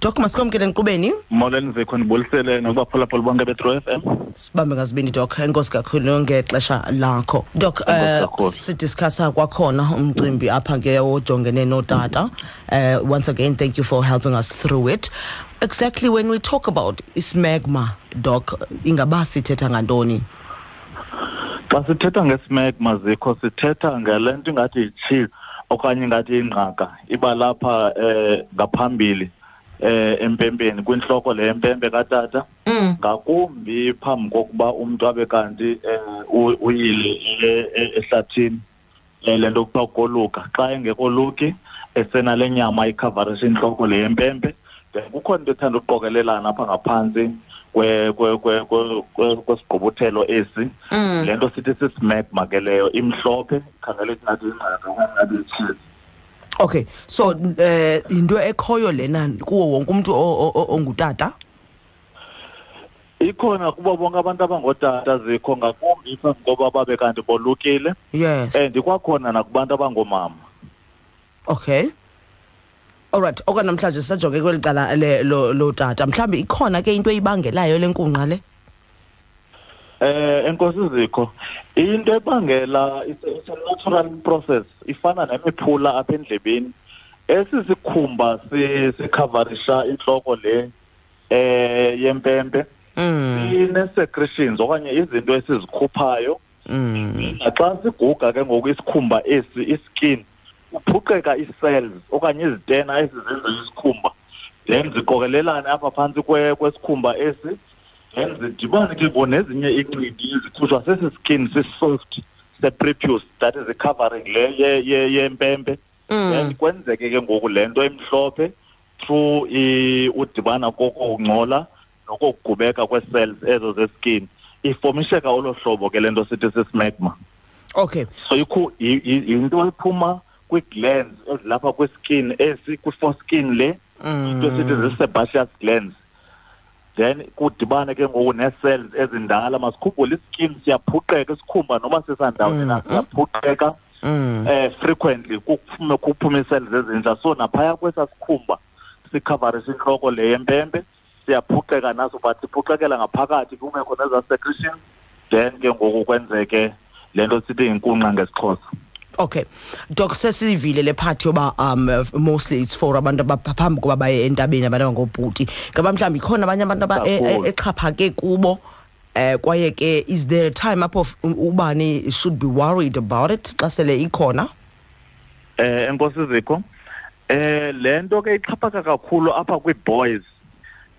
Dok masikomkele enkqubeni molweni zikho ndibulisele nokubaphulaphula bonke betro f m. Sibambe ngazibini doc. Enkosi kakhulu ngexesha lakho. Doc Enkosi uh, kakhulu. sidiscussa kwakhona umcimbi apha ke ojongene notata. Uh, once again thank you for helping us through it. Exactly when we talk about ismegma doc ingaba sithetha ngantoni? Xa sithetha ngesmegma zikho sithetha ngale nto ingathi yitshili okanye ingathi yingqaka iba lapha eh ngaphambili. Eh empempeni kwinhloko le yempempe katata. Mm. ngakumbi phambi kokuba umntu abe kanti eh, uyile e- e- ehlathini eh, le nto kuthiwa koluka xa engekoluki esenale nyama ikhavarisha intloko le yempempe then kukho into ethanda uqokelelana apha ngaphantsi kwe- kwe- kwe- kwe- kwe- kwesigqubuthelo esi. Mm. le nto sithi sismegma ke leyo imhlophe. Khangele singathi ingqaka okanye ngathi yitshili okay so uh, into ekhoyo lena kuwo wonke o- ongutata ikhona kubo bonke abantu abangootata zikho ngakumbi koba babe kanti bolukile yes and ikwakhona nakubantu abangoomama Okay. Alright, okwanamhlanje sisajonge kweli cala le lo tata. Mhlambi ikhona ke into eyibangelayo lenkunqa le? Eh enkosi zikho into ebangela it's a- natural process ifana nemiphula apha endlebeni. Esisikhumba si sikhavarisha inhloko le eh yempempe. Mm. ine secretions okanye izinto esizikhuphayo. Mm. naxa siguga ke ngoku isikhumba esi iskin kuphuqeka ii-cells okanye izitena ezizenza isikhumba. Then ziqokelelane apha phantsi kwe- kwesikhumba esi. Then zidibane ke ngoku nezinye iincindi ezikhutshwa sesi skin si-soft se-prepuce that is i-covering le ye- ye- yempempe then Mm. kwenzeke ke ngoku le nto emhlophe through udibana kokungcola nokokugubeka kwee-cells ezo zeskin ifomisheka olo hlobo ke le nto sithi sismegma Okay. so yinto ephuma kwii-glands ezilapha kwiskin esi kwi-foreskin le into esithi Mm. zii-sebaceous glands then kudibane ke ngoku nee-cells ezindala masikhumbule iskin siyaphuqeka isikhumba noba sisandawoni na Mm. siyaphuqeka Mm. eh frequently kuphume ii-cells ezintsha so naphaya kwesaa sikhumba sikhavarisha intloko le yempempe siyaphuqeka naso but siphuqekela ngaphakathi kungekho nezaa secretion then ke ngoku kwenzeke le nto sithi yinkunqa ngesixhosa Okay. Doc sesivile le part yoba um mostly it's for abantu abaphambi koba baye entabeni abantu abangobhuti. Ngaba mhlambi khona abanye abantu aba e- e- exhaphake kubo eh kwaye ke is there a time apho ubani should be worried about it xa sele ikhona? eh enkosi zikho eh le nto ke ixhaphaka kakhulu apha kwii-boys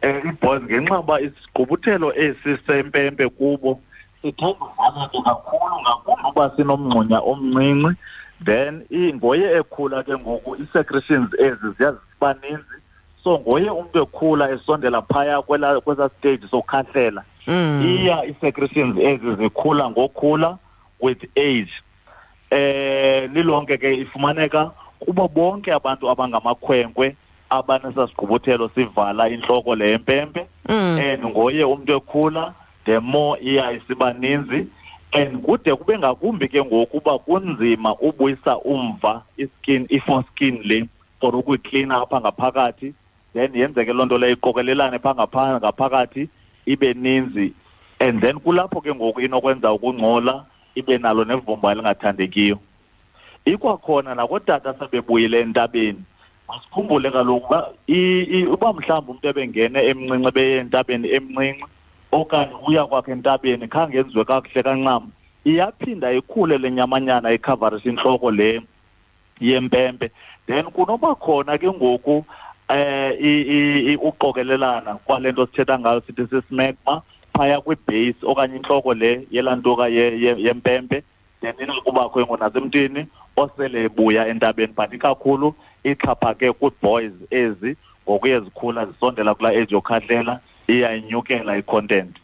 eh ii-boys ngenxa uba isigqubuthelo esi sempempe kubo sithanda udlala ke? Kakhulu ngakumbi uba sinomngxunya omncinci. Then ngoye ekhula ke ngoku ii-secretions ezi ziya ziba ninzi. So ngoye umntu ekhula esondela phaya kwesaa stage sokhahlela Mm. iya ii-secretions ezi zikhula ngokhula with age. Eh lilonke ke ifumaneka kubo bonke abantu abangamakhwenkwe abanesasigqubuthelo sivala intloko le yempempe Mm. and ngoye umntu ekhula the more iya isiba ninzi and kude kube ngakumbi ke ngokuba kunzima ubuyisa umva iskin i-foreskin le for ukuyiklina apha ngaphakathi. Then yenzeke loo nto leyo iqokelelane phaa ngaphakathi ibe ninzi. And then kulapho ke ngoku inokwenza ukungcola ibe nalo nevumba elingathandekiyo. Ikwakhona nakootata sebebuyile entabeni masikhumbule kaloku uba uba mhlawumbi umntu ebengene emncinci ebeye entabeni emncinci okanye uya kwakhe entabeni khange enziwe kakuhle kancam iyaphinda ikhule le nyamanyana ikhavarisa intloko le yempempe. Then kunoba khona ke ngoku um i- i- uqokelelana kwale nto sithetha ngayo sithi sismegma phaya kwibhase okanye intloko le yelaa ntoka ye- ye- yempempe then inokubakho engo nasemntwini osele ebuya entabeni. But ikakhulu ixhaphake kwii-boys ezi ngokuye zikhula zisondela kulaa age yokhahlela iyayinyukela i-content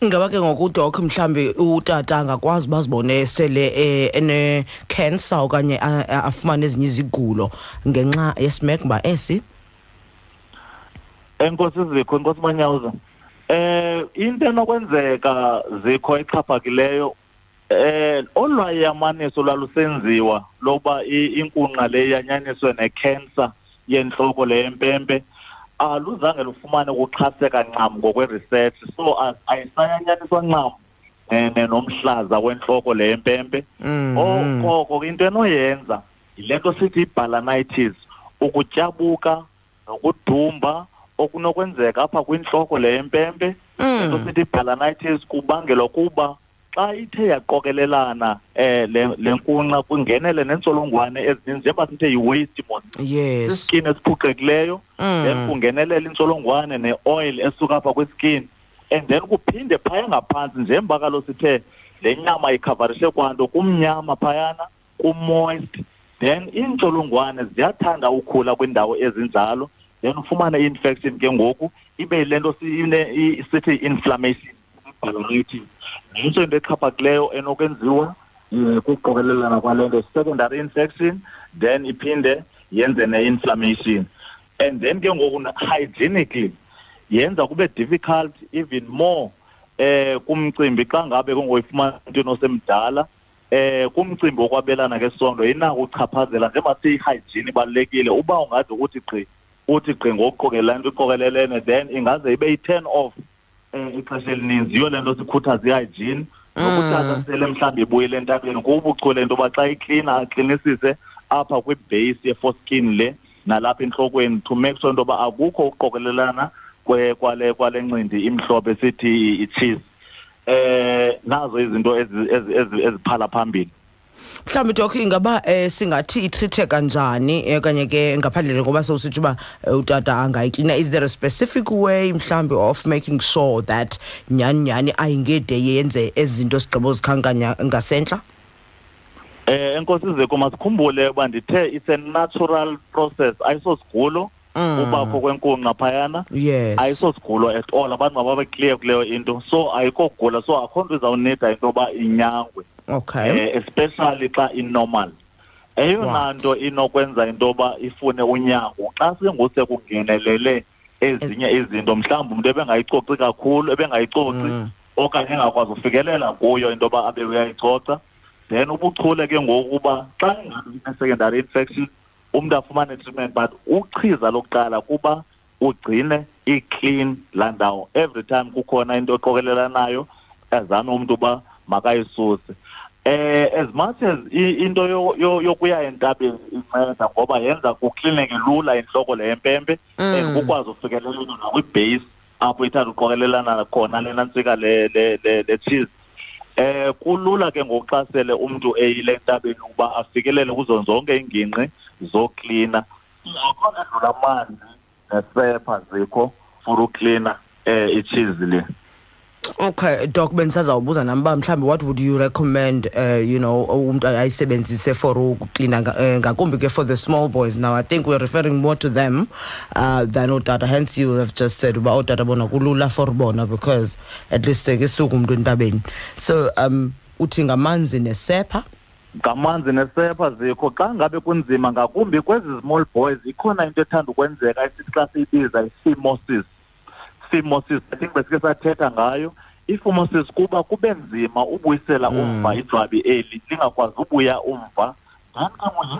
Ingaba ke ngokudoc mhlambi utata angakwazi bazibone sele eh, ene cancer okanye a- a- afumane ezinye izigulo ngenxa yesmegma esi. enkosi zikho enkosi manyawuza eh into enokwenzeka zikho exhaphakileyo eh olwayamaniso lwalusenziwa loba i- inkunqa le yanyaniswe necancer yenhloko le yempempe aluzange lufumane ukuxhaseka ncam ngokwe-research so ayisayanyaniswa ncam nomhlaza wentloko le mpempe Mhm. okoko into enoyenza yile nto sithi i-balanitis ukutyabuka nokudumba okunokwenzeka apha kwintloko le mpempe into Mm. sithi i-balanitis kubangelwa kuba xa ithe yaqokelelana eh le le nkunqa kungenele nentsholongwane ezininzi njengoba sithe yi-waste mos yes. Siskin esiphuqekileyo then Mm. kungenelela intsholongwane ne-oil esuka apha kwiskin and then kuphinde phaya ngaphantsi njengoba kalo sithe le nyama ikhavarishe kwanto kumnyama phayana kumoist then iintsholongwane ziyathanda ukhula kwiindawo ezinjalo then ufumane i-infection ke ngoku ibe yile nto sithi i-inflammation balanitis nayinto into exhaphakileyo enokwenziwa um kuqokelelana kwale nto secondary infection then iphinde yenze ne-inflammation. And then ke ngoku hygienically yenza kube difficult even more eh kumcimbi xa ngabe kungoyifumana into osemdala. Eh kumcimbi wokwabelana ngesondo inako uchaphazela njengoba ibalulekile. Uba ungaze ukuthi gqi uthi gqi ngokuqokelela into iqokelelene then ingaze ibe yi-turn off um ixesha elininzi yiyo le nto sikhuthaza i-hygiene nokuthatha sele mhlawumbi ibuyile entabeni. Kubuchule into yoba xa iklina aklinisise apha kwibhase ye-forskin le nalapha entlokweni to make sure into yoba akukho ukuqokelelana kwe- kwale kwale ncindi imhlophe sithi i-cheese. Eh nazo izinto ezi- ezi- ezi- eziphala phambili mhlawumbi dok ingaba eh singathi itreathe kanjani eh, okanye ke ngaphandle ngoba sowusitsho uba eh, utata angayiklina is there a specific way mhlawumbi of making sure that nyhani nyhani ayingede yenze ezi zinto sigqibo zikhankanya ngasentla? Eh enkosi zeko masikhumbule uba ndithe it's a natural process. Ayisosigulo. Ubakho kwenkunqa phayana yes. Ayisosigulo at all. Abantu mababe clear kuleyo into. So ayikogula. So akho nto izawunida into yoba inyangwe. Okay. Eh especially xa inormal. Eyona Right. nto inokwenza into yoba ifune unyango. Xa senguse kungenelele ezinye izinto mhlawumbi umntu ebengayicoci kakhulu ebengayicoci Mm. okanye engakwazi ufikelela kuyo into yoba abe uyayicoca then ubuchule ke ngokuba xa ingabe ine-secondary infection umntu afumane treatment but uchiza lokuqala kuba ugcine i-clean laa ndawo. Every time kukhona into eqokelelanayo azame umntu uba makayisuse. Eh as much as into yo- yo- yokuya entabeni inceda ngoba yenza kuklineke lula intloko le yempempe and kukwazi ufikeleleka nakwibhase apho ithanda uqokelelana khona lena ntsika le eh kulula ke ngokuxasele umuntu eyile ntabeni uba afikelele kuzo zonke iingingqi zoklina. Akho edlula amanzi nesepha zikho for uklina eh icheese le. Okay doc bendisazawubuza nam uba mhlawumbi what would you recommend uh, you know umntu ayisebenzise for ukuklina nga- eh, ngakumbi ke for the small boys? Now i think we're referring more to them uh, than ootata hence you have just said uba ootata bona kulula for bona because at least ke suku umntu entabeni. So um uthi ngamanzi nesepha? Ngamanzi nesepha zikho. Xa ngabe kunzima ngakumbi kwezi small boys ikhona into ethanda ukwenzeka esithi xa siyibiza i-phimosis phimosis i think besike sathetha ngayo. I-phimosis kuba kube nzima ubuyisela umva ijwabi eli lingakwazi ubuya umva. Then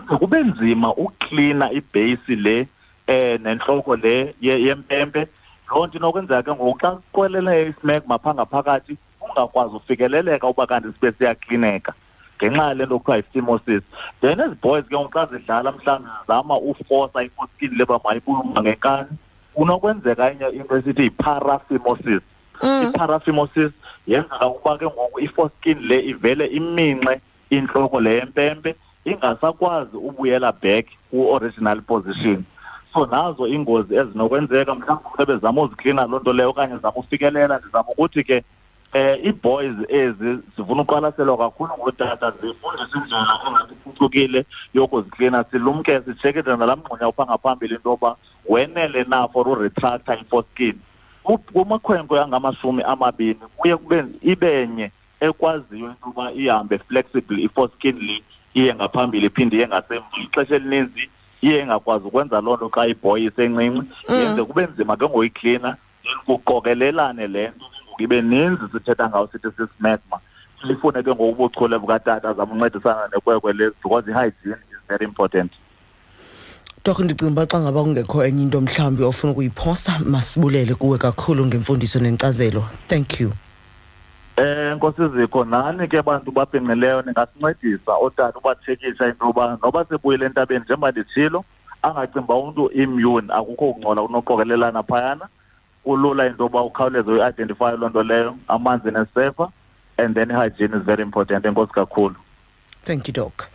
ke kube nzima uklina ibheyisi le eh nenhloko le yempempe. Loo nto inokwenzeka ke ngoku xa kuqwelele ismegma phaa ngaphakathi ungakwazi ufikeleleka uba kanti sibe siyaklineka ngenxa yale nto kuthiwa yi-phimosis then ezi boys ke ngoku xa zidlala mhlawumbi zizama ufosa ifoskini leba mayibuluma ngenkani kunokwenzeka enye into esithi yi-paraphimosis i-paraphimosis yenzeka ukuba ke ngoku ifoskini le ivele iminxe intloko le yempempe ingasakwazi ubuyela back ku-original position. So nazo iingozi ezinokwenzeka mhlawumbi umntu bezama uziklina loo nto leyo okanye zama ufikelela ndizama ukuthi ke eh ii-boys ezi zifuna uqwalaselwa kakhulu ngootata zifundisa indlela engathi iphucukile yokuziklina silumke sitshekithe nalaa mngxunya upha ngaphambili into yoba wenele na for uretracta ifoskini kumakhwenkwe angamashumi amabini kuye kube ibenye ekwaziyo into yoba ihambe flexible ifoskini skinly iye ngaphambili iphinde iye ngasemva. Ixesha elininzi iye ingakwazi ukwenza loo nto xa ibhoyi isencinci yenze kube nzima ke ngoyiklina. Then kuqokelelane le nto ngoku ibe ninzi sithetha ngawo sithi sismegma lifune ke ngoku ubuchule bukatata zama uncedisana nekwekwe lezi because i-hygiene is very important dok ndicinga uba xa ngaba kungekho enye into mhlawumbi ofuna ukuyiphosa masibulele kuwe kakhulu ngemfundiso nenkcazelo. Thank you. Eh Nkosi Zikho nani ke bantu babhinqileyo ningasincedisa otata ubathekisha into yoba noba sebuyile entabeni njengoba nditshilo angacimba umntu immune akukho kungcola kunoqokelelana phayana. Kulula into yoba ukhawuleze uyidentify loo nto leyo amanzi nesefa and then hygiene is very important. Enkosi kakhulu. Thank you doc